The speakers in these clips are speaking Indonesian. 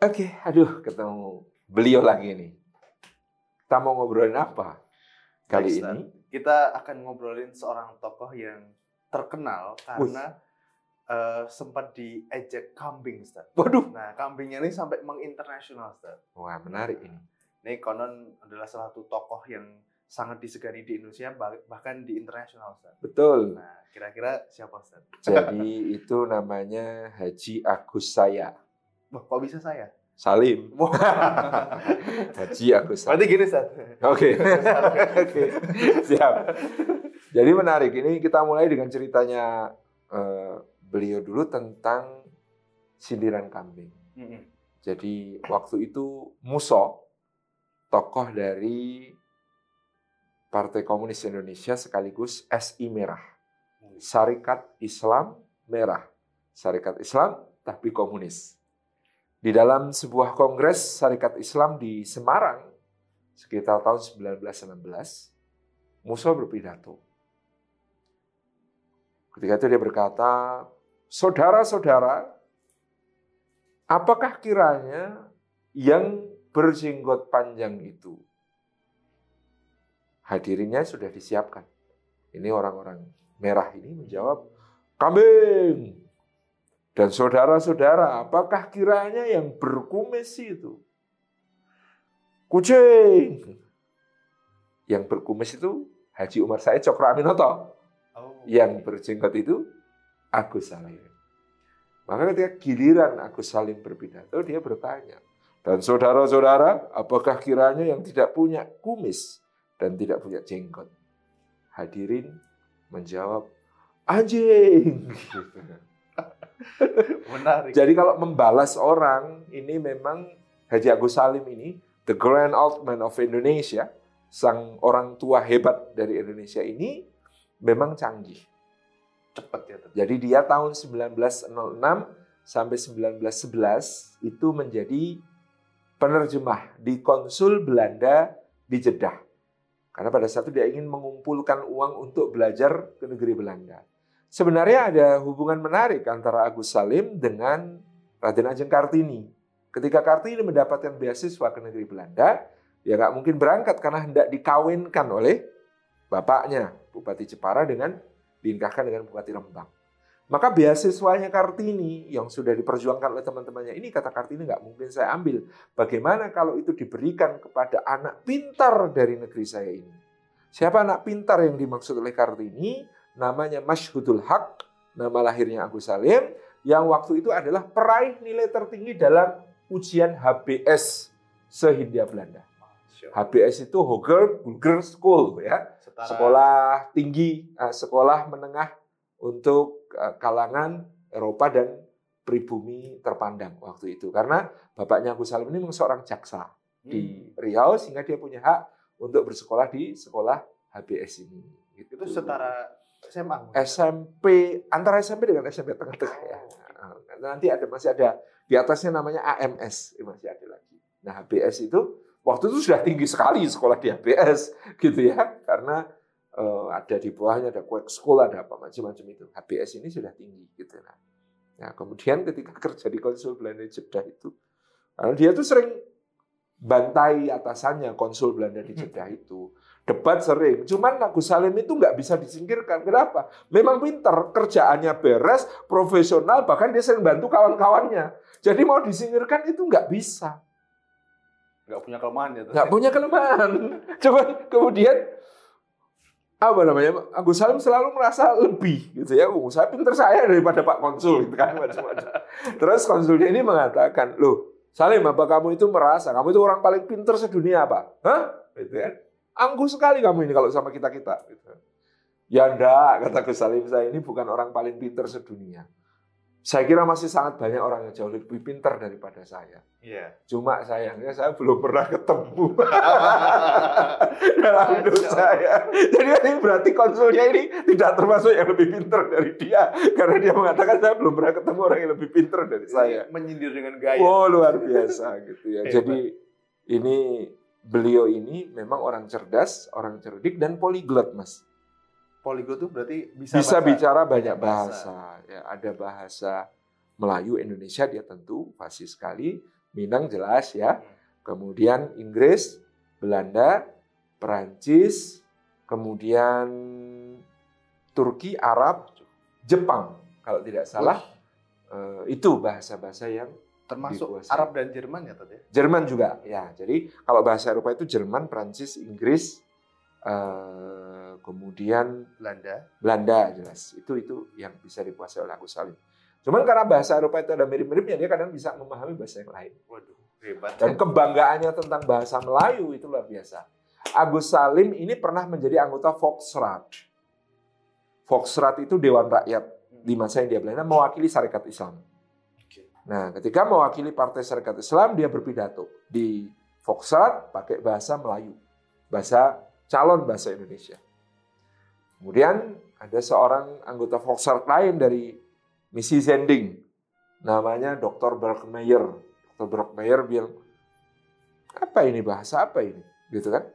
Oke, aduh ketemu beliau lagi nih. Kita mau ngobrolin apa kali ini? Kita akan ngobrolin seorang tokoh yang terkenal karena eh, sempat diejek kambing, Ustaz. Waduh, Nah, kambingnya ini sampai menginternasional, Ustaz. wah menarik ini. Ini konon adalah salah satu tokoh yang sangat disegani di Indonesia, bah- bahkan di internasional, Ustaz. Betul. Nah, kira-kira siapa, Ustaz? Jadi itu namanya Haji Agus Saya Wah, kok bisa saya? Salim. Haji Agus Salim. Berarti gini, Ustaz. Oke, oke, siap. Jadi menarik. Ini kita mulai dengan ceritanya eh, beliau dulu tentang sindiran kambing. Mm-mm. Jadi waktu itu Muso, tokoh dari Partai Komunis Indonesia sekaligus SI Merah, Syarikat Islam Merah, Syarikat Islam tapi komunis. Di dalam sebuah kongres Syarikat Islam di Semarang sekitar tahun 1919, Muso berpidato. Ketika itu dia berkata, saudara-saudara, apakah kiranya yang berjenggot panjang itu hadirinnya sudah disiapkan. Ini orang-orang merah ini menjawab, kambing. Dan saudara-saudara, apakah kiranya yang berkumis itu? Kucing. Yang berkumis itu Haji Umar Said Cokro Aminoto. Oh. Yang berjenggot itu Agus Salim. Maka ketika giliran Agus Salim berpidato, dia bertanya, dan saudara-saudara, apakah kiranya yang tidak punya kumis dan tidak punya jenggot? Hadirin menjawab, anjing. Menarik. Jadi kalau membalas orang, ini memang Haji Agus Salim ini, the grand old man of Indonesia, sang orang tua hebat dari Indonesia ini, memang canggih. Cepet ya, Ustaz. Jadi dia tahun 1906 sampai 1911 itu menjadi penerjemah di konsul Belanda di Jeddah. Karena pada saat itu dia ingin mengumpulkan uang untuk belajar ke negeri Belanda. Sebenarnya ada hubungan menarik antara Agus Salim dengan Raden Ajeng Kartini. Ketika Kartini mendapatkan beasiswa ke negeri Belanda, dia nggak mungkin berangkat karena hendak dikawinkan oleh bapaknya, Bupati Jepara dengan dinikahkan dengan Bupati Rembang. Maka beasiswanya Kartini yang sudah diperjuangkan oleh teman-temannya ini kata Kartini nggak mungkin saya ambil. Bagaimana kalau itu diberikan kepada anak pintar dari negeri saya ini? Siapa anak pintar yang dimaksud oleh Kartini? Namanya Masyhudul Haq, nama lahirnya Agus Salim, yang waktu itu adalah peraih nilai tertinggi dalam ujian HBS se-Hindia Belanda. HBS itu Hoger Bulger School ya Setara- sekolah tinggi, eh, sekolah menengah untuk eh, kalangan Eropa dan pribumi terpandang waktu itu. Karena bapaknya Agus Salim ini memang seorang jaksa di Hmm. Riau sehingga dia punya hak untuk bersekolah di sekolah HBS ini. Gitu. Itu setara SMA. SMP antara SMP dengan SMP tengah-tengah ya. Nanti ada masih ada di atasnya namanya AMS eh, masih ada lagi. Nah HBS itu waktu itu sudah tinggi sekali sekolah di HBS gitu ya karena eh, ada di bawahnya ada quick school ada apa macam-macam itu HBS ini sudah tinggi gitu nah. Nah kemudian ketika kerja di konsul Belanda di Jeddah itu karena dia tuh sering bantai atasannya konsul Belanda di Jeddah itu debat sering. Cuman Agus Salim itu nggak bisa disingkirkan. Kenapa? Memang pinter, kerjaannya beres, profesional, bahkan dia sering bantu kawan-kawannya. Jadi mau disingkirkan itu nggak bisa. Nggak punya kelemahan ya. Nggak punya kelemahan. Cuman kemudian apa namanya Agus Salim selalu merasa lebih gitu ya. Oh, saya pinter saya daripada Pak Konsul gitu kan macam-macam. Terus konsulnya ini mengatakan, loh Salim apa kamu itu merasa kamu itu orang paling pinter sedunia apa? Hah? Gitu kan? Angkuh sekali kamu ini kalau sama kita kita. Gitu. Ya enggak, kata Gus Salim saya ini bukan orang paling pinter sedunia. Saya kira masih sangat banyak orang yang jauh lebih pintar daripada saya. Iya. Cuma sayangnya saya belum pernah ketemu dalam hidup saya. Jadi ini berarti konsulnya ini tidak termasuk yang lebih pintar dari dia. Karena dia mengatakan saya belum pernah ketemu orang yang lebih pintar dari saya. Menyindir dengan gaya. Wow luar biasa gitu ya. Jadi ini beliau ini memang orang cerdas, orang cerdik dan poliglot mas. Poliglot itu berarti bisa, Bisa bahasa- bicara banyak bahasa. bahasa. Ya, ada bahasa Melayu Indonesia dia tentu fasih sekali. Minang jelas ya. Hmm. Kemudian Inggris, Belanda, Perancis, kemudian Turki, Arab, Jepang. Kalau tidak salah eh, itu bahasa-bahasa yang termasuk dikuasai. Arab dan Jerman ya tadi. Jerman juga ya. Jadi kalau bahasa Eropa itu Jerman, Prancis, Inggris, eh, kemudian Belanda. Belanda jelas. Itu itu yang bisa dikuasai oleh Agus Salim. Cuman karena bahasa Eropa itu ada mirip-miripnya, dia kadang bisa memahami bahasa yang lain. Waduh, hebat. Dan kebanggaannya tentang bahasa Melayu itu luar biasa. Agus Salim ini pernah menjadi anggota Volksraad. Volksraad itu Dewan Rakyat di masa India Belanda mewakili Syarikat Islam. Nah, ketika mewakili Partai Syarikat Islam, dia berpidato di Volksraad pakai bahasa Melayu, bahasa calon bahasa Indonesia. Kemudian ada seorang anggota Volksraad lain dari misi Zending, namanya Dr. Berkmeyer. Dr. Berkmeyer bilang, apa ini bahasa apa ini, gitu kan?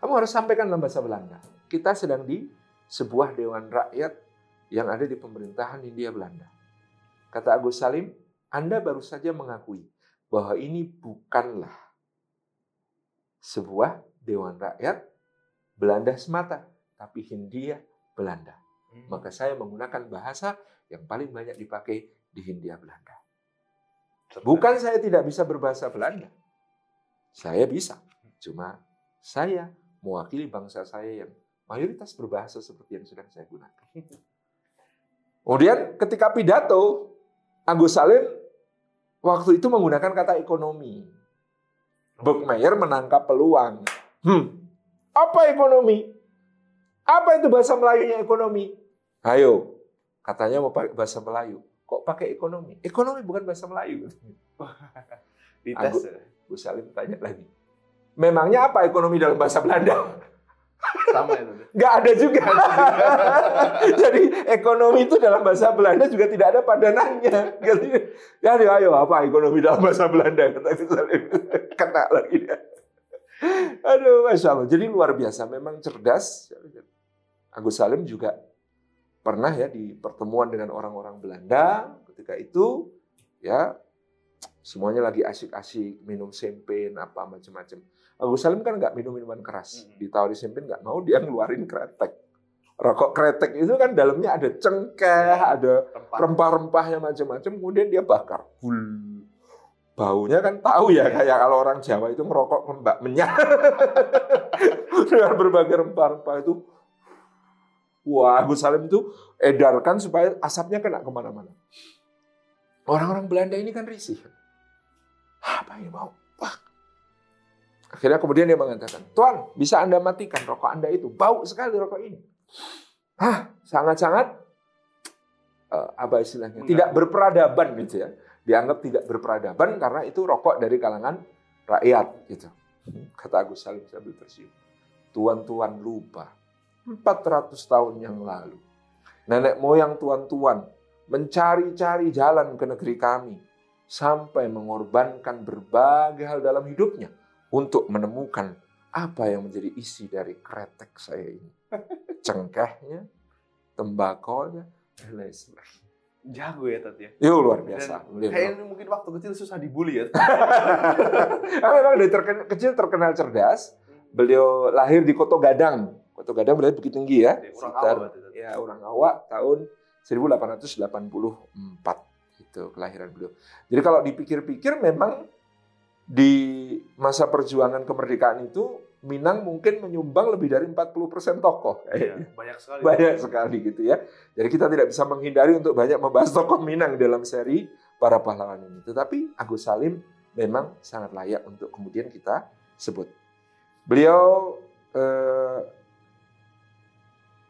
Kamu harus sampaikan dalam bahasa Belanda. Kita sedang di sebuah dewan rakyat yang ada di pemerintahan Hindia Belanda. Kata Agus Salim, Anda baru saja mengakui bahwa ini bukanlah sebuah dewan rakyat Belanda semata, tapi Hindia Belanda. Hmm. Maka saya menggunakan bahasa yang paling banyak dipakai di Hindia Belanda. Bukan saya tidak bisa berbahasa Belanda. Saya bisa. Cuma saya mewakili bangsa saya yang mayoritas berbahasa seperti yang sedang saya gunakan. Kemudian ketika pidato, Agus Salim waktu itu menggunakan kata ekonomi. Buckmeyer menangkap peluang. Hmm, apa ekonomi? Apa itu bahasa Melayunya ekonomi? Ayo, katanya mau pakai bahasa Melayu. Kok pakai ekonomi? Ekonomi bukan bahasa Melayu. Dites. Agus- Gus Salim tanya lagi. Memangnya apa ekonomi dalam bahasa Belanda? Sama itu. Nggak ada juga. Jadi ekonomi itu dalam bahasa Belanda juga tidak ada padanannya. Ya, ayo, ayo apa ekonomi dalam bahasa Belanda? Kata. Kena lagi dia. Aduh, Masya Allah. Jadi luar biasa. Memang cerdas. Agus Salim juga pernah ya di pertemuan dengan orang-orang Belanda. Ketika itu ya semuanya lagi asik-asik minum champagne apa macam-macam. Agus Salim kan nggak minum minuman keras. Ditawari champagne nggak mau, dia ngeluarin kretek. Rokok kretek itu kan dalamnya ada cengkeh, ada Rempah. rempah-rempahnya macam-macam, kemudian dia bakar. Bul. Baunya kan tahu ya, kayak kalau orang Jawa itu ngerokok mbak menyak. Dengan berbagai rempah-rempah itu. Wah, Agus Salim itu edarkan supaya asapnya kena ke mana-mana. Orang-orang Belanda ini kan risih. Apa yang mau? Akhirnya kemudian dia mengatakan, Tuan, bisa Anda matikan rokok Anda itu. Bau sekali rokok ini. Hah, sangat-sangat eh, apa istilahnya? Tidak berperadaban gitu ya. Dianggap tidak berperadaban karena itu rokok dari kalangan rakyat gitu. Kata Agus Salim sambil tersenyum. Tuan-tuan lupa 400 tahun yang lalu. Nenek moyang tuan-tuan mencari-cari jalan ke negeri kami sampai mengorbankan berbagai hal dalam hidupnya untuk menemukan apa yang menjadi isi dari kretek saya ini. Cengkehnya, tembakonya, dan lain sebagainya. Jago ya Tat ya. Itu luar biasa. Kayaknya mungkin waktu kecil susah dibully ya. Karena memang dari terken- kecil terkenal cerdas. Beliau lahir di Koto Gadang. Koto Gadang berarti Bukit Tinggi ya. Orang Sekitar- awal berarti, Tat. ya orang awak tahun 1884 itu kelahiran beliau. Jadi kalau dipikir-pikir memang di masa perjuangan kemerdekaan itu Minang mungkin menyumbang lebih dari 40% tokoh. Iya, banyak sekali. Banyak sekali gitu ya. Jadi kita tidak bisa menghindari untuk banyak membahas tokoh Minang dalam seri para pahlawan ini. Tetapi Agus Salim memang sangat layak untuk kemudian kita sebut. Beliau eh,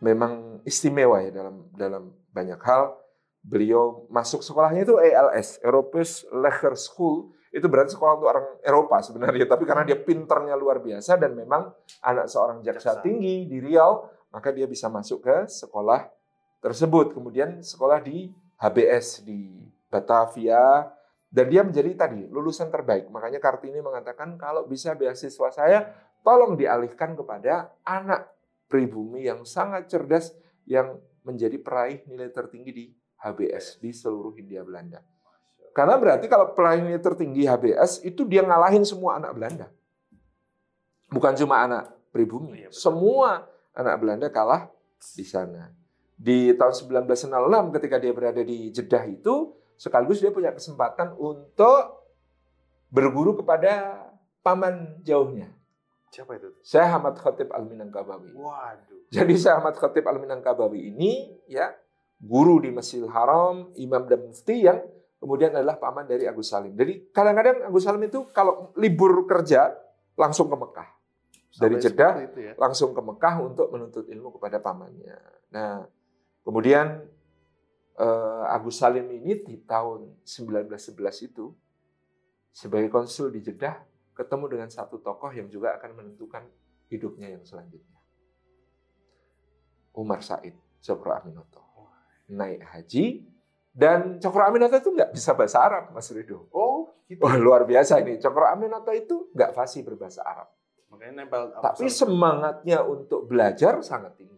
memang istimewa ya dalam dalam banyak hal. Beliau masuk sekolahnya itu ELS, Europees Leger School. Itu berarti sekolah untuk orang Eropa sebenarnya. Tapi karena dia pinternya luar biasa dan memang anak seorang jaksa Jaksa. tinggi di Riau, maka dia bisa masuk ke sekolah tersebut. Kemudian sekolah di HBS di Batavia. Dan dia menjadi tadi lulusan terbaik. Makanya Kartini mengatakan kalau bisa beasiswa saya, tolong dialihkan kepada anak pribumi yang sangat cerdas yang menjadi peraih nilai tertinggi di HBS di seluruh Hindia Belanda. Karena berarti kalau pelayannya tertinggi HBS itu dia ngalahin semua anak Belanda. Bukan cuma anak pribumi. Iya, semua anak Belanda kalah di sana. Di tahun 1906 ketika dia berada di Jeddah itu sekaligus dia punya kesempatan untuk berguru kepada paman jauhnya. Siapa itu? Syekh Ahmad Khatib Al-Minangkabawi. Waduh. Jadi Syekh Ahmad Khatib Al-Minangkabawi ini ya guru di Masjidil Haram, imam dan mufti yang kemudian adalah paman dari Agus Salim. Jadi kadang-kadang Agus Salim itu kalau libur kerja langsung ke Mekah. Dari Sampai Jeddah ya. langsung ke Mekah untuk menuntut ilmu kepada pamannya. Nah, kemudian eh, Agus Salim ini di tahun 1911 itu sebagai konsul di Jeddah ketemu dengan satu tokoh yang juga akan menentukan hidupnya yang selanjutnya. Umar Said, Cokro Aminoto. Naik haji, dan Cokro Aminoto itu nggak bisa bahasa Arab, Mas Rido. Oh, gitu. Wah, luar biasa ini. Cokro Aminoto itu nggak fasih berbahasa Arab. Makanya nempel Tapi semangatnya untuk belajar sangat tinggi.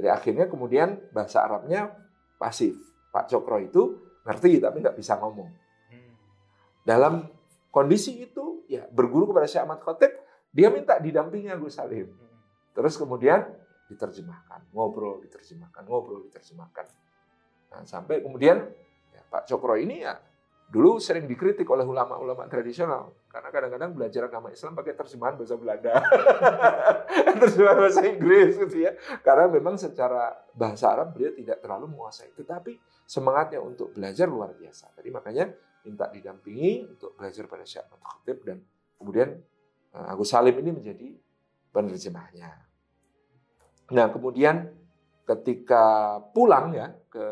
Jadi akhirnya kemudian bahasa Arabnya pasif. Pak Cokro itu ngerti tapi nggak bisa ngomong. Hmm. Dalam kondisi itu ya berguru kepada Syekh Ahmad Khotib, dia minta didampingi Agus Salim. Hmm. Terus kemudian diterjemahkan, ngobrol diterjemahkan, ngobrol diterjemahkan. Nah, sampai kemudian ya, Pak Cokro ini ya dulu sering dikritik oleh ulama-ulama tradisional karena kadang-kadang belajar agama Islam pakai terjemahan bahasa Belanda, terjemahan bahasa Inggris gitu ya. Karena memang secara bahasa Arab beliau tidak terlalu menguasai, tetapi semangatnya untuk belajar luar biasa. Jadi makanya minta didampingi untuk belajar pada Syekh Khatib dan kemudian eh, Agus Salim ini menjadi penerjemahnya. Nah, kemudian ketika pulang ya ke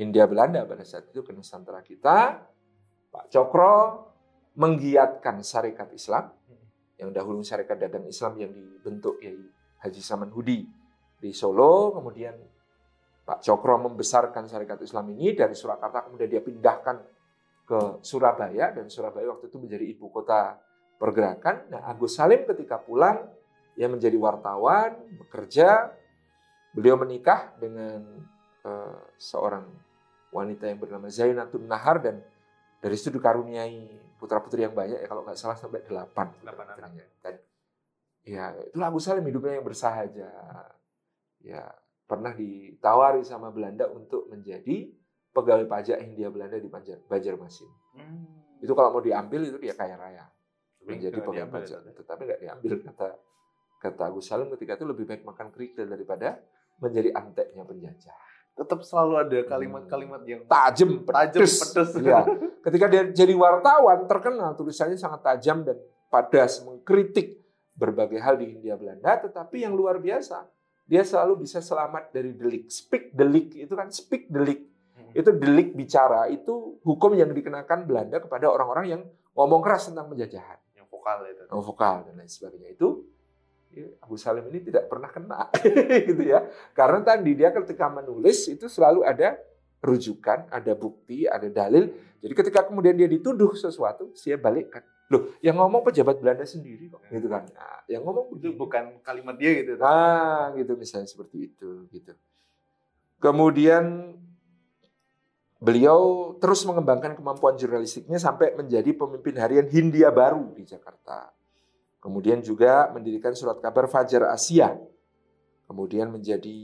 Hindia Belanda pada saat itu ke Nusantara kita, Pak Cokro menggiatkan syarikat Islam yang dahulu syarikat dagang Islam yang dibentuk Kiai Haji Saman Hudi di Solo, kemudian Pak Cokro membesarkan syarikat Islam ini dari Surakarta kemudian dia pindahkan ke Surabaya dan Surabaya waktu itu menjadi ibu kota pergerakan. Nah, Agus Salim ketika pulang ia menjadi wartawan, bekerja. Beliau menikah dengan eh, seorang wanita yang bernama Zainatun Nahar dan dari situ dikaruniai putra-putri yang banyak ya kalau nggak salah sampai delapan. Delapan putra-putrinya. Dan ya itulah Agus Salim hidupnya yang bersahaja. Ya pernah ditawari sama Belanda untuk menjadi pegawai pajak Hindia Belanda di Banjar, Banjarmasin. Hmm. Itu kalau mau diambil itu dia kaya raya menjadi nggak pegawai pajak. ya, Tetapi nggak diambil kata kata Agus Salim ketika itu lebih baik makan kerikil daripada menjadi anteknya penjajah. Tetap selalu ada kalimat-kalimat yang Tajam, tajam, pedes. pedes. Iya. Ketika dia jadi wartawan terkenal tulisannya sangat tajam dan padas mengkritik berbagai hal di Hindia Belanda, tetapi yang luar biasa dia selalu bisa selamat dari delik. Speak delik itu kan speak delik. Hmm. Itu delik bicara itu hukum yang dikenakan Belanda kepada orang-orang yang ngomong keras tentang penjajahan. Yang vokal itu. oh, vokal dan lain sebagainya itu ya, Abu Salim ini tidak pernah kena gitu ya karena tadi dia ketika menulis itu selalu ada rujukan ada bukti ada dalil jadi ketika kemudian dia dituduh sesuatu dia balikkan loh yang ngomong pejabat Belanda sendiri kok gitu kan nah, yang ngomong Itu begini. bukan kalimat dia gitu. ah gitu misalnya seperti itu gitu kemudian beliau terus mengembangkan kemampuan jurnalistiknya sampai menjadi pemimpin harian Hindia Baru di Jakarta. Kemudian juga mendirikan surat kabar Fajar Asia. Kemudian menjadi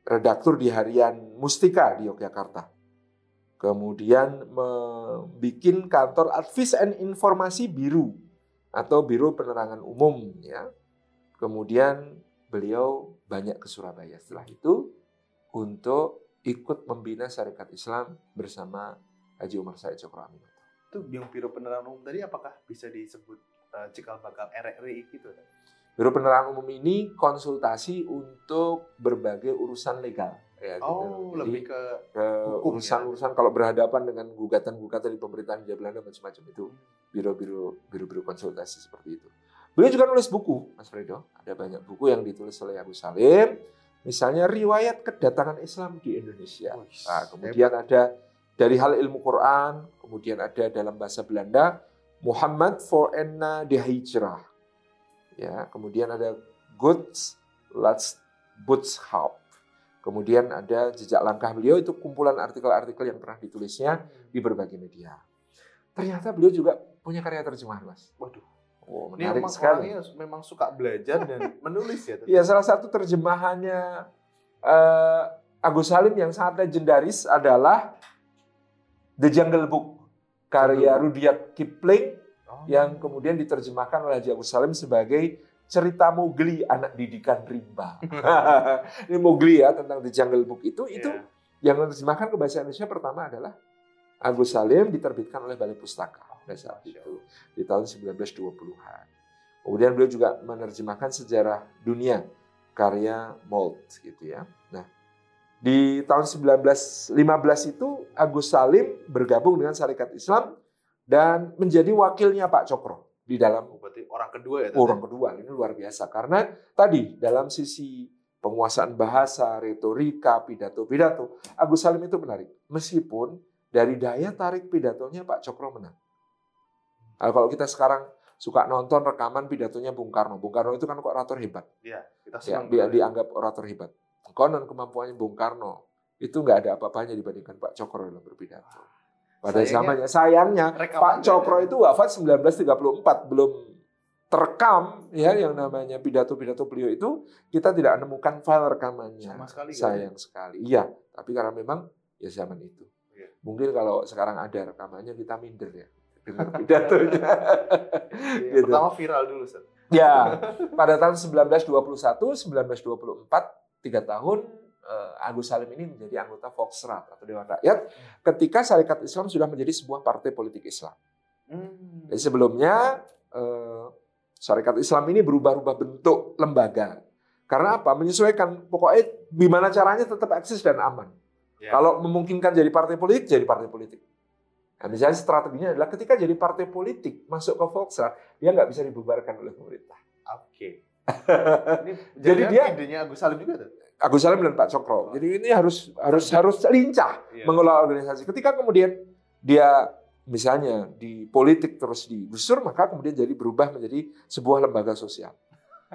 redaktur di harian Mustika di Yogyakarta. Kemudian membuat kantor advis and informasi biru atau Biro Penerangan Umum ya. Kemudian beliau banyak ke Surabaya setelah itu untuk ikut membina syarikat Islam bersama Haji Umar Said Cokro Aminoto. Itu yang Biro Penerangan Umum tadi apakah bisa disebut eh, cikal bakal RRI gitu? Biro Penerangan Umum ini konsultasi untuk berbagai urusan legal. Ya, gitu. Oh, Jadi, lebih ke ke hukum ya. urusan-urusan kalau berhadapan dengan gugatan-gugatan di pemerintahan Hindia Belanda macam-macam itu biro-biro biro-biro konsultasi seperti itu. Beliau juga nulis buku, Mas Fredo. Ada banyak buku yang ditulis oleh Abu Salim. Misalnya riwayat kedatangan Islam di Indonesia. Nah, kemudian ada dari hal ilmu Quran, kemudian ada dalam bahasa Belanda Muhammad for Enna de Hijrah. Ya, kemudian ada Goods Let's Bootshop. Kemudian ada jejak langkah beliau itu kumpulan artikel-artikel yang pernah ditulisnya di berbagai media. Ternyata beliau juga punya karya terjemahan, Mas. Waduh. Oh, Ini menarik memang sekali. memang suka belajar dan menulis ya. Iya, salah satu terjemahannya eh, Agus Salim yang sangat legendaris adalah The Jungle Book karya Rudyard Kipling Oh. yang kemudian diterjemahkan oleh Haji Agus Salim sebagai cerita Mowgli anak didikan rimba. Ini Mowgli ya tentang The Jungle Book itu itu Iya. yang menerjemahkan ke bahasa Indonesia pertama adalah Agus Salim diterbitkan oleh Balai Pustaka pada saat itu di tahun 1920-an. Kemudian beliau juga menerjemahkan sejarah dunia karya Mold gitu ya. Di tahun 1915 itu Agus Salim bergabung dengan Syarikat Islam dan menjadi wakilnya Pak Cokro di dalam Oh, berarti orang kedua ya. Orang kedua ini luar biasa karena tadi dalam sisi penguasaan bahasa, retorika, pidato-pidato, Agus Salim itu menarik. Meskipun dari daya tarik pidatonya Pak Cokro menang. Nah, kalau kita sekarang suka nonton rekaman pidatonya Bung Karno, Bung Karno itu kan kok orator hebat, Iya, kita ya, dia dianggap orator hebat. Konon kemampuannya Bung Karno itu nggak ada apa-apanya dibandingkan Pak Cokro dalam berpidato. Pada Sayangnya- zamannya, sayangnya Pak Cokro itu wafat 1934, belum terekam ya yang namanya pidato-pidato beliau itu kita tidak menemukan file rekamannya. Sama sekali Sayang sekali. Iya, tapi karena memang ya zaman itu. Iya. Mungkin kalau sekarang ada rekamannya kita minder ya dengar pidatonya. Iya, gitu. Pertama viral dulu, Set. ya, pada tahun 1921, 1924, tiga tahun eh, Agus Salim ini menjadi anggota Volksrat atau Dewan Rakyat ketika Syarikat Islam sudah menjadi sebuah partai politik Islam. Hmm. Jadi sebelumnya eh, Syarikat Islam ini berubah-ubah bentuk lembaga. Karena apa? Menyesuaikan pokoknya gimana caranya tetap eksis dan aman. Ya. Kalau memungkinkan jadi partai politik, jadi partai politik. Nah, misalnya strateginya adalah ketika jadi partai politik masuk ke Volksrat, dia nggak bisa dibubarkan oleh pemerintah. Oke. Ini Jadi dia- idenya Agus Salim juga tuh. Agus Salim dan Pak Cokro. Jadi ini harus harus harus lincah Iya. mengelola organisasi. Ketika kemudian dia misalnya di politik terus digusur, maka kemudian jadi berubah menjadi sebuah lembaga sosial.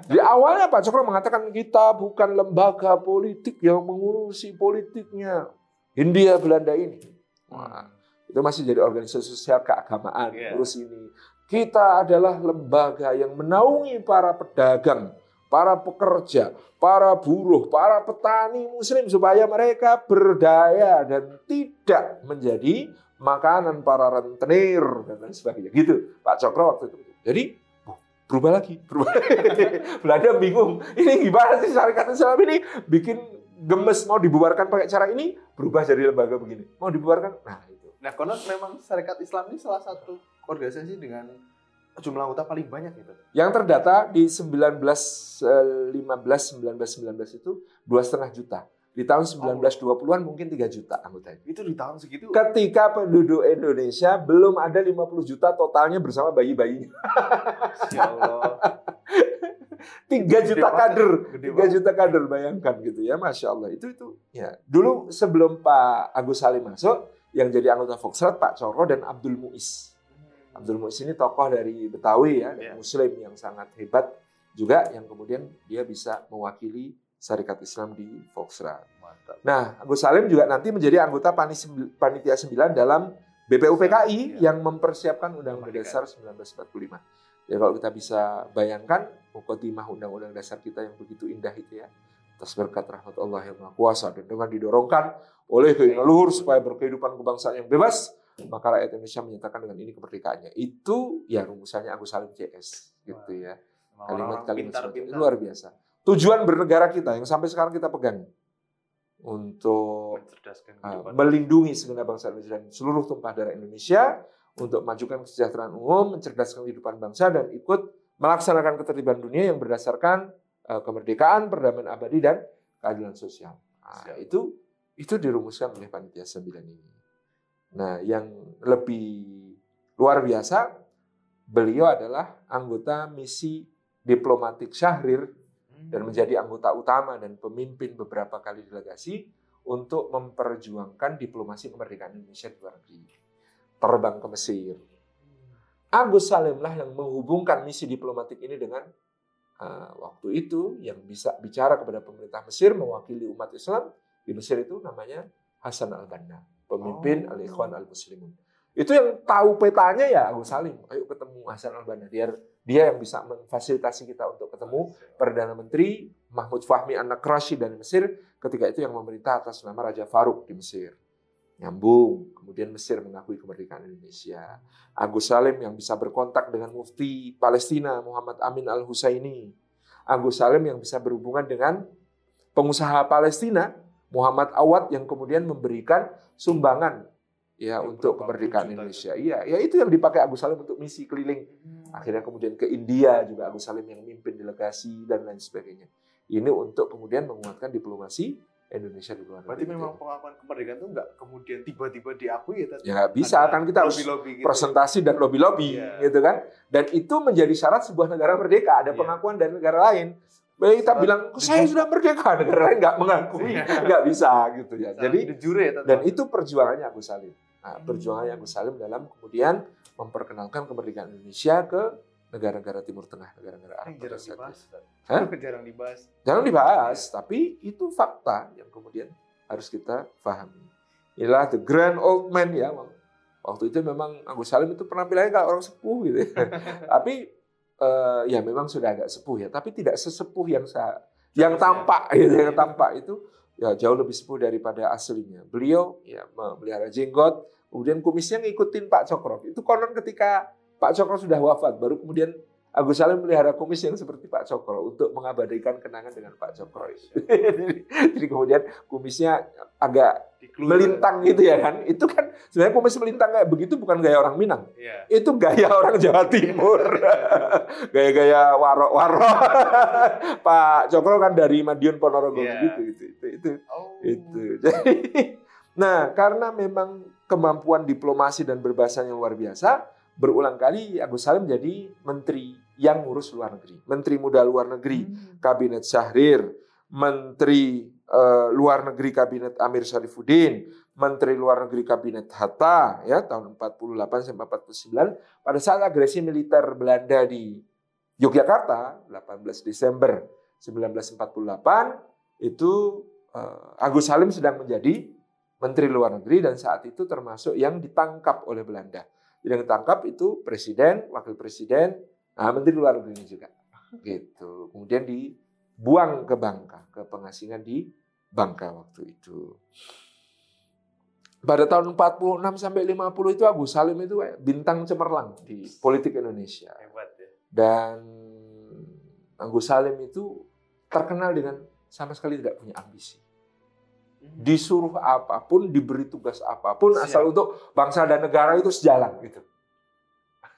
Di awalnya Pak Cokro mengatakan kita bukan lembaga politik yang mengurusi politiknya Hindia Belanda ini. Wah, itu masih jadi organisasi sosial keagamaan Iya. urus ini. Kita adalah lembaga yang menaungi para pedagang, para pekerja, para buruh, para petani muslim supaya mereka berdaya dan tidak menjadi makanan para rentenir dan lain sebagainya. Gitu Pak Cokro waktu itu. Jadi oh, berubah lagi, berubah. Belanda bingung. Ini gimana sih syarikat Islam ini bikin gemes mau dibubarkan pakai cara ini berubah jadi lembaga begini. Mau dibubarkan? Nah, itu. Nah, konon memang Syarikat Islam ini salah satu organisasi dengan jumlah anggota paling banyak gitu. Yang terdata di 1915 1919 itu dua setengah juta. Di tahun 1920-an mungkin 3 juta anggotanya. Itu di tahun segitu. Ketika penduduk Indonesia belum ada 50 juta totalnya bersama bayi-bayinya. Ya Allah. 3 Gede juta kader, Gede 3 juta kader bayangkan gitu ya, Masya Allah. Itu itu ya. Dulu sebelum Pak Agus Salim masuk, yang jadi anggota Volksrat Pak Coro dan Abdul Muiz. Abdul Muiz ini tokoh dari Betawi ya, dan Muslim yang sangat hebat juga, yang kemudian dia bisa mewakili Syarikat Islam di Volksrat. Mantap. Nah, Agus Salim juga nanti menjadi anggota Panitia 9 dalam BPUPKI Iya. yang mempersiapkan Undang-Undang Dasar 1945. Ya kalau kita bisa bayangkan mukotimah Undang-Undang Dasar kita yang begitu indah itu ya. Atas berkat rahmat Allah yang Maha Kuasa dan dengan didorongkan oleh keinginan luhur supaya berkehidupan kebangsaan yang bebas, maka rakyat Indonesia menyatakan dengan ini kemerdekaannya. Itu ya rumusannya Agus Salim CS gitu ya kalimat-kalimat itu luar biasa. Tujuan bernegara kita yang sampai sekarang kita pegang untuk uh, melindungi segenap bangsa Indonesia dan seluruh tumpah darah Indonesia untuk memajukan kesejahteraan umum, mencerdaskan kehidupan bangsa dan ikut melaksanakan ketertiban dunia yang berdasarkan uh, kemerdekaan, perdamaian abadi dan keadilan sosial. Nah, itu itu dirumuskan oleh panitia 9 ini. Nah, yang lebih luar biasa beliau adalah anggota misi diplomatik Syahrir Hmm. dan menjadi anggota utama dan pemimpin beberapa kali delegasi untuk memperjuangkan diplomasi kemerdekaan Indonesia di luar negeri. Terbang ke Mesir. Agus Salim lah yang menghubungkan misi diplomatik ini dengan uh, waktu itu yang bisa bicara kepada pemerintah Mesir mewakili umat Islam di Mesir itu namanya Hasan al-Banna, pemimpin Oh. al-Ikhwan al-Muslimun. Itu yang tahu petanya ya Agus Salim. Ayo ketemu Hasan al-Banna. Dia dia yang bisa memfasilitasi kita untuk ketemu Perdana Menteri Mahmud Fahmi An-Nakrashi dari Mesir ketika itu yang memerintah atas nama Raja Faruk di Mesir. Nyambung. Kemudian Mesir mengakui kemerdekaan Indonesia. Agus Salim yang bisa berkontak dengan mufti Palestina Muhammad Amin Al-Husaini. Agus Salim yang bisa berhubungan dengan pengusaha Palestina Muhammad Awad yang kemudian memberikan sumbangan ya Yang untuk kemerdekaan Indonesia. Iya, ya itu yang dipakai Agus Salim untuk misi keliling Akhirnya kemudian ke India juga Agus Salim yang memimpin delegasi dan lain sebagainya. Ini untuk kemudian menguatkan diplomasi Indonesia di luar Berarti negeri. memang pengakuan kemerdekaan itu nggak kemudian tiba-tiba diakui ya tadi. ya nggak bisa kan kita harus lobby-lobby gitu. presentasi dan lobby-lobby Iya. gitu kan. Dan itu menjadi syarat sebuah negara merdeka. Ada Iya. pengakuan dari negara lain. Kita bilang saya sudah merdeka, negara lain nggak mengakui, Iya. nggak bisa gitu ya. Jadi dan itu perjuangannya Agus Salim. Nah, Hmm. perjuangannya Agus Salim dalam kemudian memperkenalkan kemerdekaan Indonesia ke negara-negara Timur Tengah, negara-negara Arab jarang dibahas. Hah? jarang dibahas. Jangan dibahas, Iya. tapi itu fakta yang kemudian harus kita pahami. Inilah the grand old man ya. Waktu itu memang Agus Salim itu penampilannya kayak orang sepuh gitu. ya. tapi eh, ya memang sudah agak sepuh ya, tapi tidak sesepuh yang sa yang tampak gitu, yang tampak itu ya jauh lebih sepuh daripada aslinya. Beliau ya memelihara jenggot, kemudian kumisnya ngikutin Pak Cokro. Itu konon ketika Pak Cokro sudah wafat, baru kemudian Agus Salim melihara kumis yang seperti Pak Cokro untuk mengabadikan kenangan dengan Pak Cokro. itu. jadi, kemudian kumisnya agak. Melintang gitu ya kan. Itu kan sebenarnya kumis melintang kayak begitu bukan gaya orang Minang. Iya. Itu gaya orang Jawa Timur. Gaya-gaya warok-warok. Pak Cokro kan dari Madiun Ponorogo Iya. gitu itu itu itu Oh. itu. Jadi nah, karena memang kemampuan diplomasi dan berbahasa yang luar biasa, berulang kali Agus Salim jadi menteri yang ngurus luar negeri. Menteri Muda Luar Negeri Hmm. Kabinet Syahrir, Menteri eh, Luar Negeri Kabinet Amir Syarifuddin, Menteri Luar Negeri Kabinet Hatta ya tahun 48 sampai 49 pada saat agresi militer Belanda di Yogyakarta 18 Desember 1948 itu eh, Agus Salim sedang menjadi Menteri Luar Negeri dan saat itu termasuk yang ditangkap oleh Belanda. Yang ditangkap itu presiden, wakil presiden, nah Menteri Luar Negeri juga. Gitu. Kemudian dibuang ke Bangka, ke pengasingan di Bangka waktu itu. Pada tahun 46 sampai 50 itu Agus Salim itu bintang cemerlang di politik Indonesia. Hebat ya. Dan Agus Salim itu terkenal dengan sama sekali tidak punya ambisi. Disuruh apa pun, diberi tugas apa pun, Siap. asal untuk bangsa dan negara itu sejalan gitu.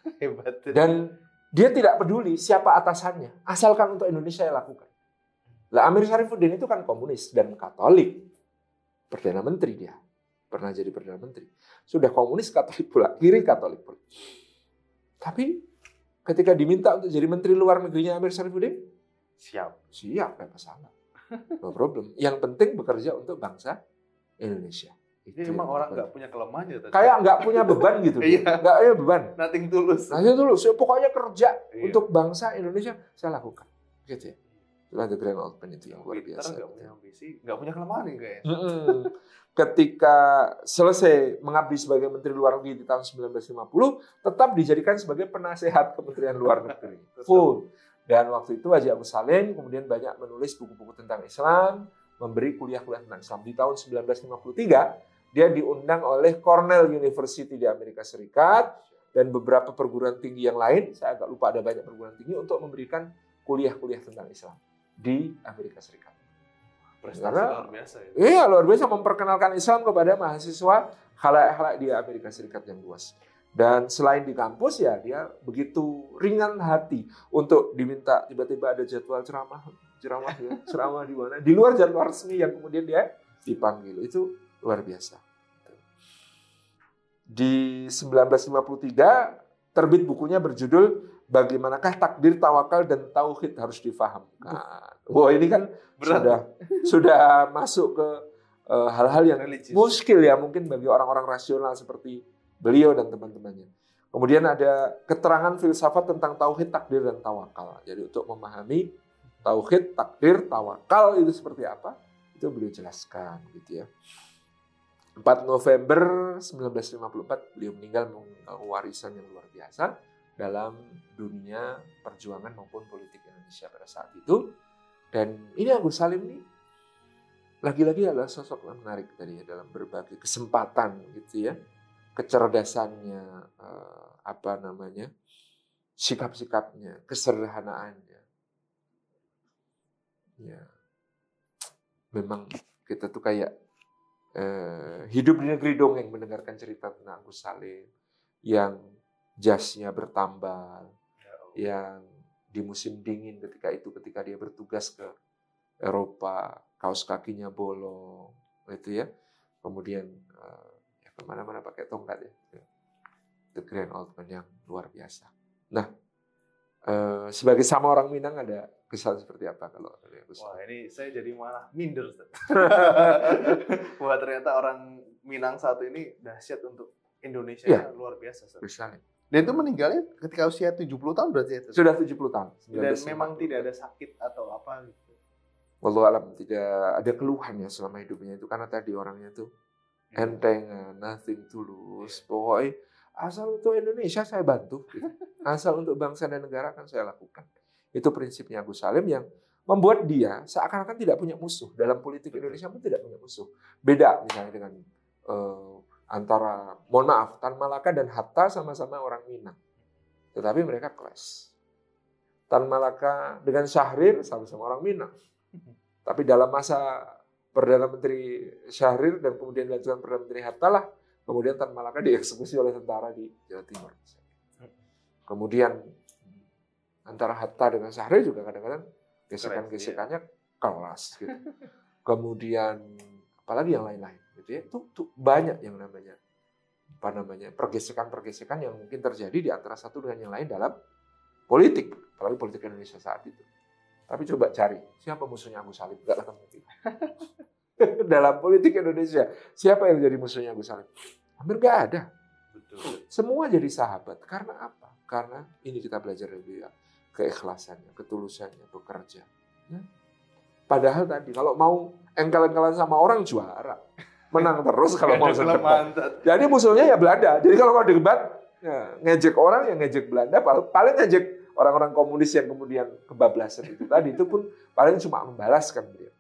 Hebat. ya. Dan dia tidak peduli siapa atasannya, asalkan untuk Indonesia yang lakukan. Lah Amir Syarifuddin itu kan komunis dan Katolik, perdana menteri dia, pernah jadi perdana menteri. Sudah komunis Katolik pula, kiri Katolik pula. Tapi ketika diminta untuk jadi menteri luar negerinya Amir Syarifuddin, Siap. siap, nggak masalah, no problem. Yang penting bekerja untuk bangsa Indonesia. Itu memang orang nggak punya kelemahan ya tadi. kayak nggak punya beban gitu, Iya. nggak ada beban. nothing tulus. Itu dulu, saya pokoknya kerja Iya. untuk bangsa Indonesia saya lakukan, gitu ya. Itulah the grand old man itu yang luar Pinter, biasa. nggak punya ambisi, nggak punya kelemahan ya kayaknya. Ketika selesai mengabdi sebagai Menteri Luar Negeri di tahun 1950, tetap dijadikan sebagai penasehat Kementerian Luar Negeri. Full. Dan waktu itu Haji Agus Salim kemudian banyak menulis buku-buku tentang Islam, memberi kuliah-kuliah tentang Islam. Di tahun 1953, dia diundang oleh Cornell University di Amerika Serikat dan beberapa perguruan tinggi yang lain, saya agak lupa ada banyak perguruan tinggi untuk memberikan kuliah-kuliah tentang Islam di Amerika Serikat. Prestasi Karena- luar biasa ya. Iya, luar biasa memperkenalkan Islam kepada mahasiswa halayak-halayak di Amerika Serikat yang luas. Dan selain di kampus ya dia begitu ringan hati untuk diminta tiba-tiba ada jadwal ceramah, ceramah ya, ceramah di mana? Di luar jadwal resmi yang kemudian dia dipanggil. Itu luar biasa. Di 1953 terbit bukunya berjudul Bagaimanakah takdir tawakal dan tauhid harus difahamkan. Wah ini kan Berat. sudah sudah masuk ke eh, hal-hal yang Religius. muskil ya mungkin bagi orang-orang rasional seperti beliau dan teman-temannya. Kemudian ada keterangan filsafat tentang tauhid, takdir, dan tawakal. Jadi untuk memahami tauhid, takdir, tawakal itu seperti apa, itu beliau jelaskan gitu ya. 4 November 1954 beliau meninggal warisan yang luar biasa dalam dunia perjuangan maupun politik Indonesia pada saat itu. Dan ini Agus Salim ini lagi-lagi adalah sosok yang menarik tadi ya dalam berbagai kesempatan gitu ya. Kecerdasannya, eh, apa namanya, sikap-sikapnya, kesederhanaannya. Ya, memang kita tuh kayak eh, hidup di negeri dongeng mendengarkan cerita tentang Agus Salim yang jasnya bertambal, yang di musim dingin ketika itu ketika dia bertugas ke Eropa kaos kakinya bolong itu ya kemudian uh, ya ke mana-mana pakai tongkat ya the grand old man yang luar biasa nah uh, sebagai sama orang Minang ada kesan seperti apa kalau Agus? Wah ini saya jadi malah minder. Wah ternyata orang Minang satu ini dahsyat untuk Indonesia ya. luar biasa. Bisa Dan itu meninggalnya ketika usia 70 tahun berarti ya? Sudah 70 tahun. Dan memang tidak ada sakit atau apa gitu? Wallahu alam tidak ada keluhan ya selama hidupnya itu karena tadi orangnya tuh hmm. enteng, nothing tulus. Iya. Pokoknya asal untuk Indonesia saya bantu. Gitu. Asal untuk bangsa dan negara akan saya lakukan. Itu prinsipnya Agus Salim yang membuat dia seakan-akan tidak punya musuh dalam politik Indonesia pun tidak punya musuh. Beda misalnya dengan uh, antara mohon maaf Tan Malaka dan Hatta sama-sama orang Minang, tetapi mereka clash. Tan Malaka dengan Syahrir sama-sama orang Minang, tapi dalam masa Perdana Menteri Syahrir dan kemudian dilanjutkan Perdana Menteri Hatta lah, kemudian Tan Malaka dieksekusi oleh tentara di Jawa Timur. Kemudian antara Hatta dengan Syahrir juga kadang-kadang gesekan-gesekannya keras gitu. Kemudian apalagi yang lain-lain gitu ya. Itu, itu banyak yang namanya apa namanya pergesekan-pergesekan yang mungkin terjadi di antara satu dengan yang lain dalam politik, apalagi politik Indonesia saat itu. Tapi coba cari siapa musuhnya Agus Salim, enggak ketemu dalam politik Indonesia, siapa yang jadi musuhnya Agus Salim? Hampir nggak ada. Betul. Semua jadi sahabat. Karena apa? Karena ini kita belajar dari beliau keikhlasannya, ketulusannya bekerja. Ya. Padahal tadi kalau mau engkel-engkelan sama orang juara, menang terus kalau mau debat. Jadi musuhnya ya Belanda. Jadi kalau mau debat, ya, ngejek orang yang ngejek Belanda, paling ngejek orang-orang komunis yang kemudian kebablasan itu tadi itu pun paling cuma membalaskan dia.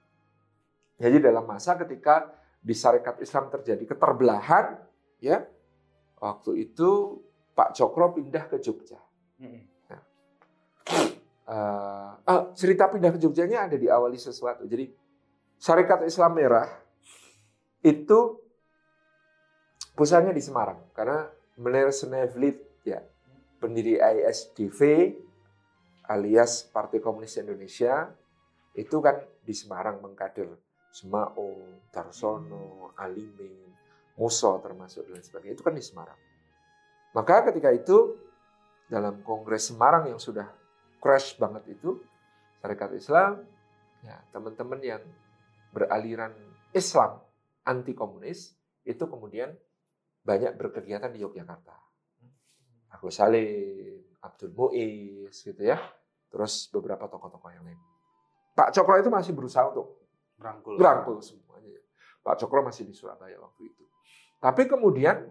Jadi dalam masa ketika di syarikat Islam terjadi keterbelahan, ya waktu itu Pak Cokro pindah ke Jogja uh, uh, cerita pindah ke Jogjanya ada diawali sesuatu. Jadi Syarikat Islam Merah itu pusatnya di Semarang karena Meneer Snevlit ya pendiri ISDV alias Partai Komunis Indonesia itu kan di Semarang mengkader Semao, Tarsono, Alimin, Muso termasuk dan sebagainya itu kan di Semarang. Maka ketika itu dalam Kongres Semarang yang sudah crash banget itu syarikat Islam, ya teman-teman yang beraliran Islam anti komunis itu kemudian banyak berkegiatan di Yogyakarta. Agus Salim, Abdul Muiz gitu ya. Terus beberapa tokoh-tokoh yang lain. Pak Cokro itu masih berusaha untuk merangkul, merangkul semuanya. Pak Cokro masih di Surabaya waktu itu. Tapi kemudian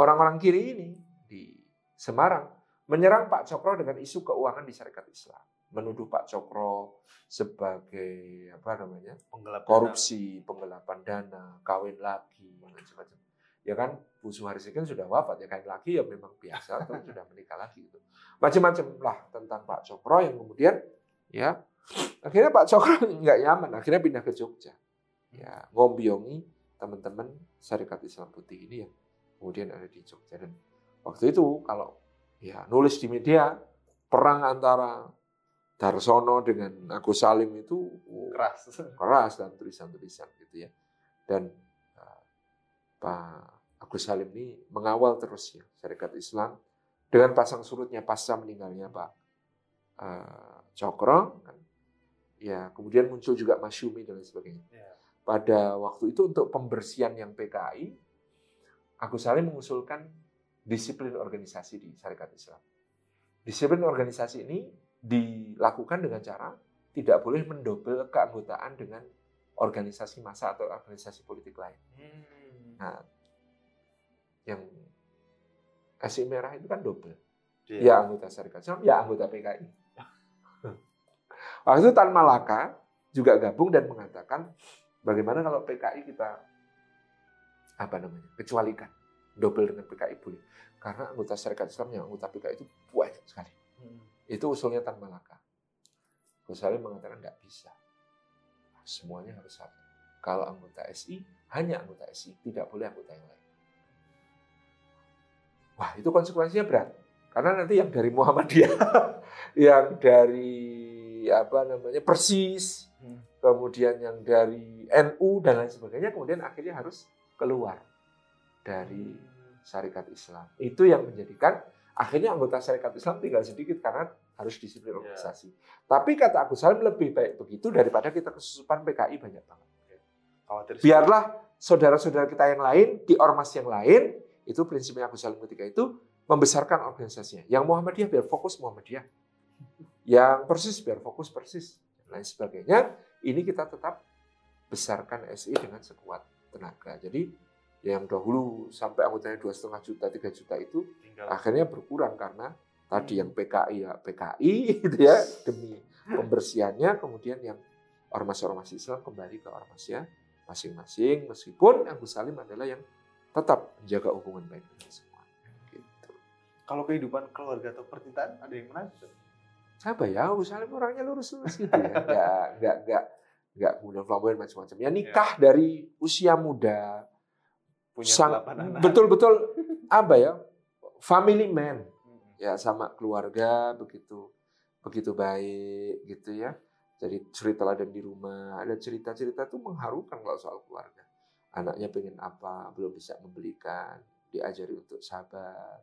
orang-orang kiri ini di Semarang menyerang Pak Cokro dengan isu keuangan di syarikat Islam, menuduh Pak Cokro sebagai apa namanya Penggelapan korupsi, dana. penggelapan dana, kawin lagi, macam-macam. Ya kan, Bu Suharsi kan sudah wafat ya kawin lagi ya memang biasa, atau sudah menikah lagi gitu. Macam-macam lah tentang Pak Cokro yang kemudian ya akhirnya Pak Cokro nggak nyaman, akhirnya pindah ke Jogja. Ya ngombiongi teman-teman syarikat Islam Putih ini yang kemudian ada di Jogja dan waktu itu kalau ya nulis di media perang antara Darsono dengan Agus Salim itu oh, keras keras dan tulisan-tulisan gitu ya dan uh, Pak Agus Salim ini mengawal terus ya syarikat Islam dengan pasang surutnya pasca meninggalnya Pak uh, Cokro kan ya kemudian muncul juga Masyumi dan lain sebagainya ya. pada waktu itu untuk pembersihan yang PKI Agus Salim mengusulkan disiplin organisasi di Syarikat Islam. Disiplin organisasi ini dilakukan dengan cara tidak boleh mendobel keanggotaan dengan organisasi massa atau organisasi politik lain. Hmm. Nah, yang SI merah itu kan double. Iya. Ya anggota Syarikat Islam, ya anggota PKI. Waktu itu Tan Malaka juga gabung dan mengatakan bagaimana kalau PKI kita apa namanya kecualikan double dengan PKI boleh karena anggota Syarikat Islam yang anggota PKI itu banyak sekali. Hmm. Itu usulnya Tan Malaka. Gus Salim mengatakan nggak bisa. Semuanya harus satu. Kalau anggota SI, hanya anggota SI, tidak boleh anggota yang lain. Wah, itu konsekuensinya berat. Karena nanti yang dari Muhammadiyah, yang dari apa namanya Persis, Hmm. kemudian yang dari NU dan lain sebagainya, kemudian akhirnya harus keluar dari syarikat Islam. Itu yang menjadikan akhirnya anggota syarikat Islam tinggal sedikit karena harus disiplin Ya. organisasi. Tapi kata Agus Salim lebih baik begitu daripada kita kesusupan PKI banyak banget. Khawatir Biarlah saudara-saudara kita yang lain di ormas yang lain itu prinsipnya Agus Salim ketika itu membesarkan organisasinya. Yang Muhammadiyah biar fokus Muhammadiyah. Yang Persis biar fokus Persis dan lain sebagainya. Ini kita tetap besarkan SI dengan sekuat tenaga. Jadi yang dahulu sampai anggotanya dua setengah juta, tiga juta itu tinggal. akhirnya berkurang karena tadi yang PKI ya PKI gitu ya demi pembersihannya kemudian yang ormas-ormas Islam kembali ke ormasnya masing-masing meskipun Agus Salim adalah yang tetap menjaga hubungan baik dengan semua. Gitu. kalau kehidupan keluarga atau percintaan ada yang menarik? Siapa ya? Agus Salim orangnya lurus-lurus gitu ya. Nggak nggak nggak nggak kemudian flamboyan macam-macam. Ya nikah dari usia muda punya sang- anak betul-betul apa ya family man ya sama keluarga begitu begitu baik gitu ya. Jadi cerita teladan di rumah, ada cerita-cerita tuh mengharukan kalau soal keluarga. Anaknya pengen apa, belum bisa membelikan, diajari untuk sabar,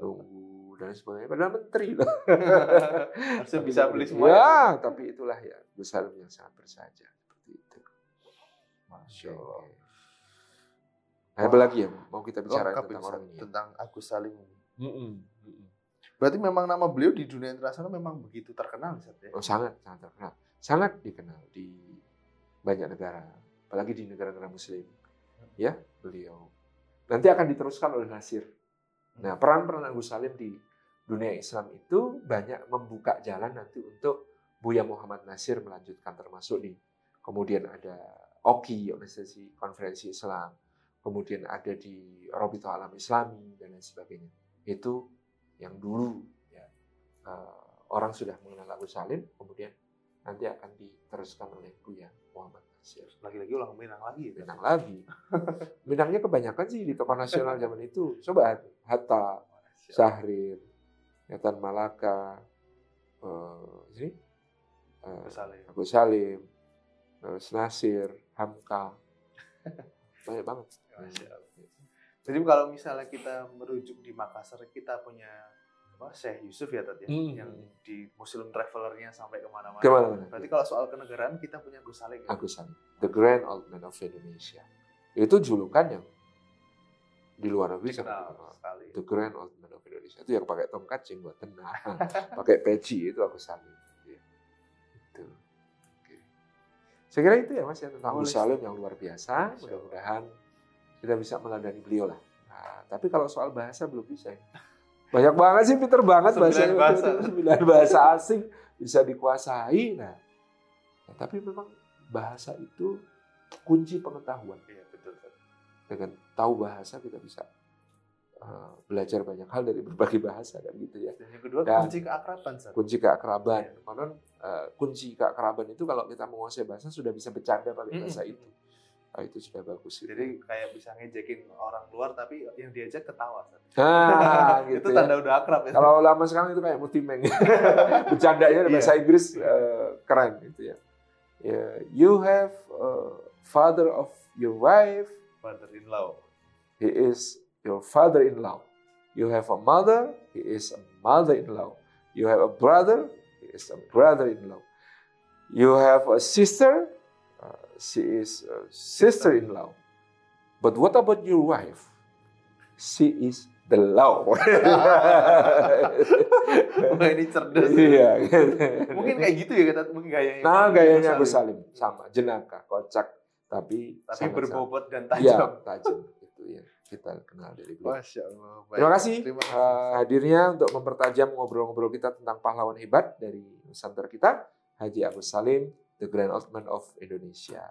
tunggu dan sebagainya. Padahal menteri loh. Harusnya bisa beli semua Ya, tapi itulah ya besar yang sangat bersahaja seperti itu. Masya Allah. Nah, apa lagi ya mau kita bicara Lengkap tentang orang ini? tentang Agus Salim ini. Mm-mm, mm-mm. Berarti memang nama beliau di dunia internasional memang begitu terkenal Ustaz, ya? Oh, sangat sangat terkenal, sangat dikenal di banyak negara, apalagi di negara-negara Muslim. Ya, beliau nanti akan diteruskan oleh Nasir. Nah, peran-peran Agus Salim di dunia Islam itu banyak membuka jalan nanti untuk Buya Muhammad Nasir melanjutkan termasuk di kemudian ada OKI organisasi konferensi Islam, kemudian ada di Robito Alam Islami dan lain sebagainya. Itu yang dulu ya eh, orang sudah mengenal Agus Salim, kemudian nanti akan diteruskan oleh Buya Muhammad Nasir. Lagi-lagi ulang Minang lagi. ya? Minang lagi. Minangnya kebanyakan sih di tokoh nasional zaman itu. Coba Hatta, Syahrir, Yatan Malaka, eh, ini, eh, Agus Salim. Agus Nasir, Hamka, banyak banget. Masya Allah. Jadi kalau misalnya kita merujuk di Makassar, kita punya apa, Syekh Yusuf ya tadi, Hmm. yang di Muslim Travelernya sampai ke mana-mana. Ke mana-mana. Berarti kalau soal kenegaraan kita punya Gus Salim. ya? Agus Salim, the Grand Old Man of Indonesia. Itu julukan yang di luar negeri sangat Dikenal dikenal. sekali. The Grand Old Man of Indonesia itu yang pakai tongkat jenggot tenang, pakai peci itu Agus Salim. Saya kira itu ya Mas ya tentang Boleh. Salim yang luar biasa. Mudah-mudahan kita bisa meladani beliau lah. Nah, tapi kalau soal bahasa belum bisa. ya. Banyak banget sih, pinter banget bahasanya. bahasa. Sembilan bahasa asing bisa dikuasai. Nah, nah, tapi memang bahasa itu kunci pengetahuan. Iya betul. Dengan tahu bahasa kita bisa uh, belajar banyak hal dari berbagai bahasa kan gitu ya. Dan yang kedua Dan- kunci keakraban. Kunci keakraban. Iya. Konon uh, kunci keakraban itu kalau kita menguasai bahasa sudah bisa bercanda pakai bahasa itu. Nah, itu sudah bagus. gitu. Jadi kayak bisa ngejekin orang luar tapi yang diajak ketawa. Nah, gitu itu ya. tanda udah akrab ya. Kalau lama sekarang itu kayak mutimeng. Bercandanya Iya. bahasa Inggris eh, keren gitu ya. Ya, You have a father of your wife, Father in law. he is your father-in-law. You have a mother, he is a mother-in-law. You have a brother, he is a brother-in-law. You have a sister, uh, she is a sister-in-law. But what about your wife? She is the law. Wah ini cerdas. Iya. Mungkin kayak gitu ya kata mungkin gayanya. Nah, gayanya Agus Salim sama jenaka, kocak tapi Tapi berbobot dan Iya, tajam. Yang kita kenal dari beliau. Masya Allah. Baik. Terima kasih Terima kasih. eh, hadirnya untuk mempertajam ngobrol-ngobrol kita tentang pahlawan hebat dari Nusantara kita, Haji Agus Salim, the Grand Old Man of Indonesia.